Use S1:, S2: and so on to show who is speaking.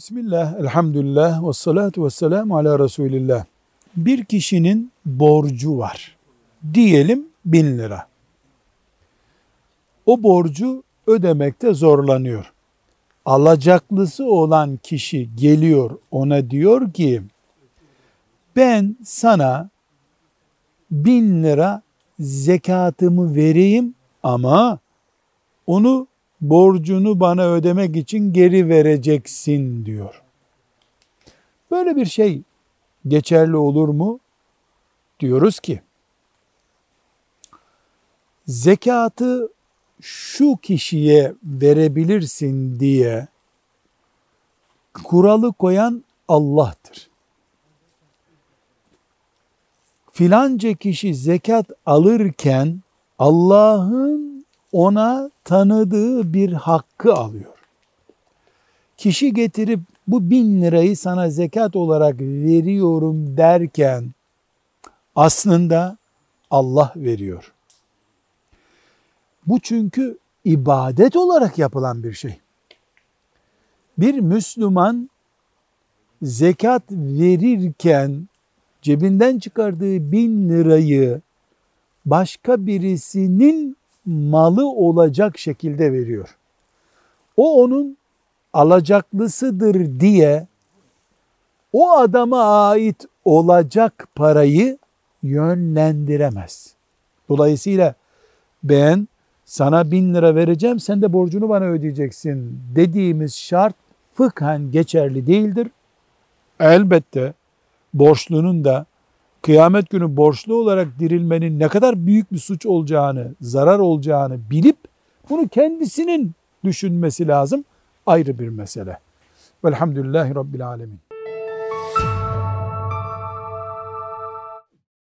S1: Bismillah, elhamdülillah, ve salatu ve selamu ala Resulillah. Bir kişinin borcu var. Diyelim bin lira. O borcu ödemekte zorlanıyor. Alacaklısı olan kişi geliyor ona diyor ki, ben sana bin lira zekatımı vereyim ama onu borcunu bana ödemek için geri vereceksin diyor. Böyle bir şey geçerli olur mu? Diyoruz ki zekatı şu kişiye verebilirsin diye kuralı koyan Allah'tır. Filanca kişi zekat alırken Allah'ın ona tanıdığı bir hakkı alıyor. Kişi getirip bu bin lirayı sana zekat olarak veriyorum derken aslında Allah veriyor. Bu çünkü ibadet olarak yapılan bir şey. Bir Müslüman zekat verirken cebinden çıkardığı bin lirayı başka birisinin malı olacak şekilde veriyor. O onun alacaklısıdır diye o adama ait olacak parayı yönlendiremez. Dolayısıyla ben sana bin lira vereceğim sen de borcunu bana ödeyeceksin dediğimiz şart fıkhen geçerli değildir. Elbette borçlunun da kıyamet günü borçlu olarak dirilmenin ne kadar büyük bir suç olacağını, zarar olacağını bilip bunu kendisinin düşünmesi lazım. Ayrı bir mesele. Velhamdülillahi Rabbil Alemin.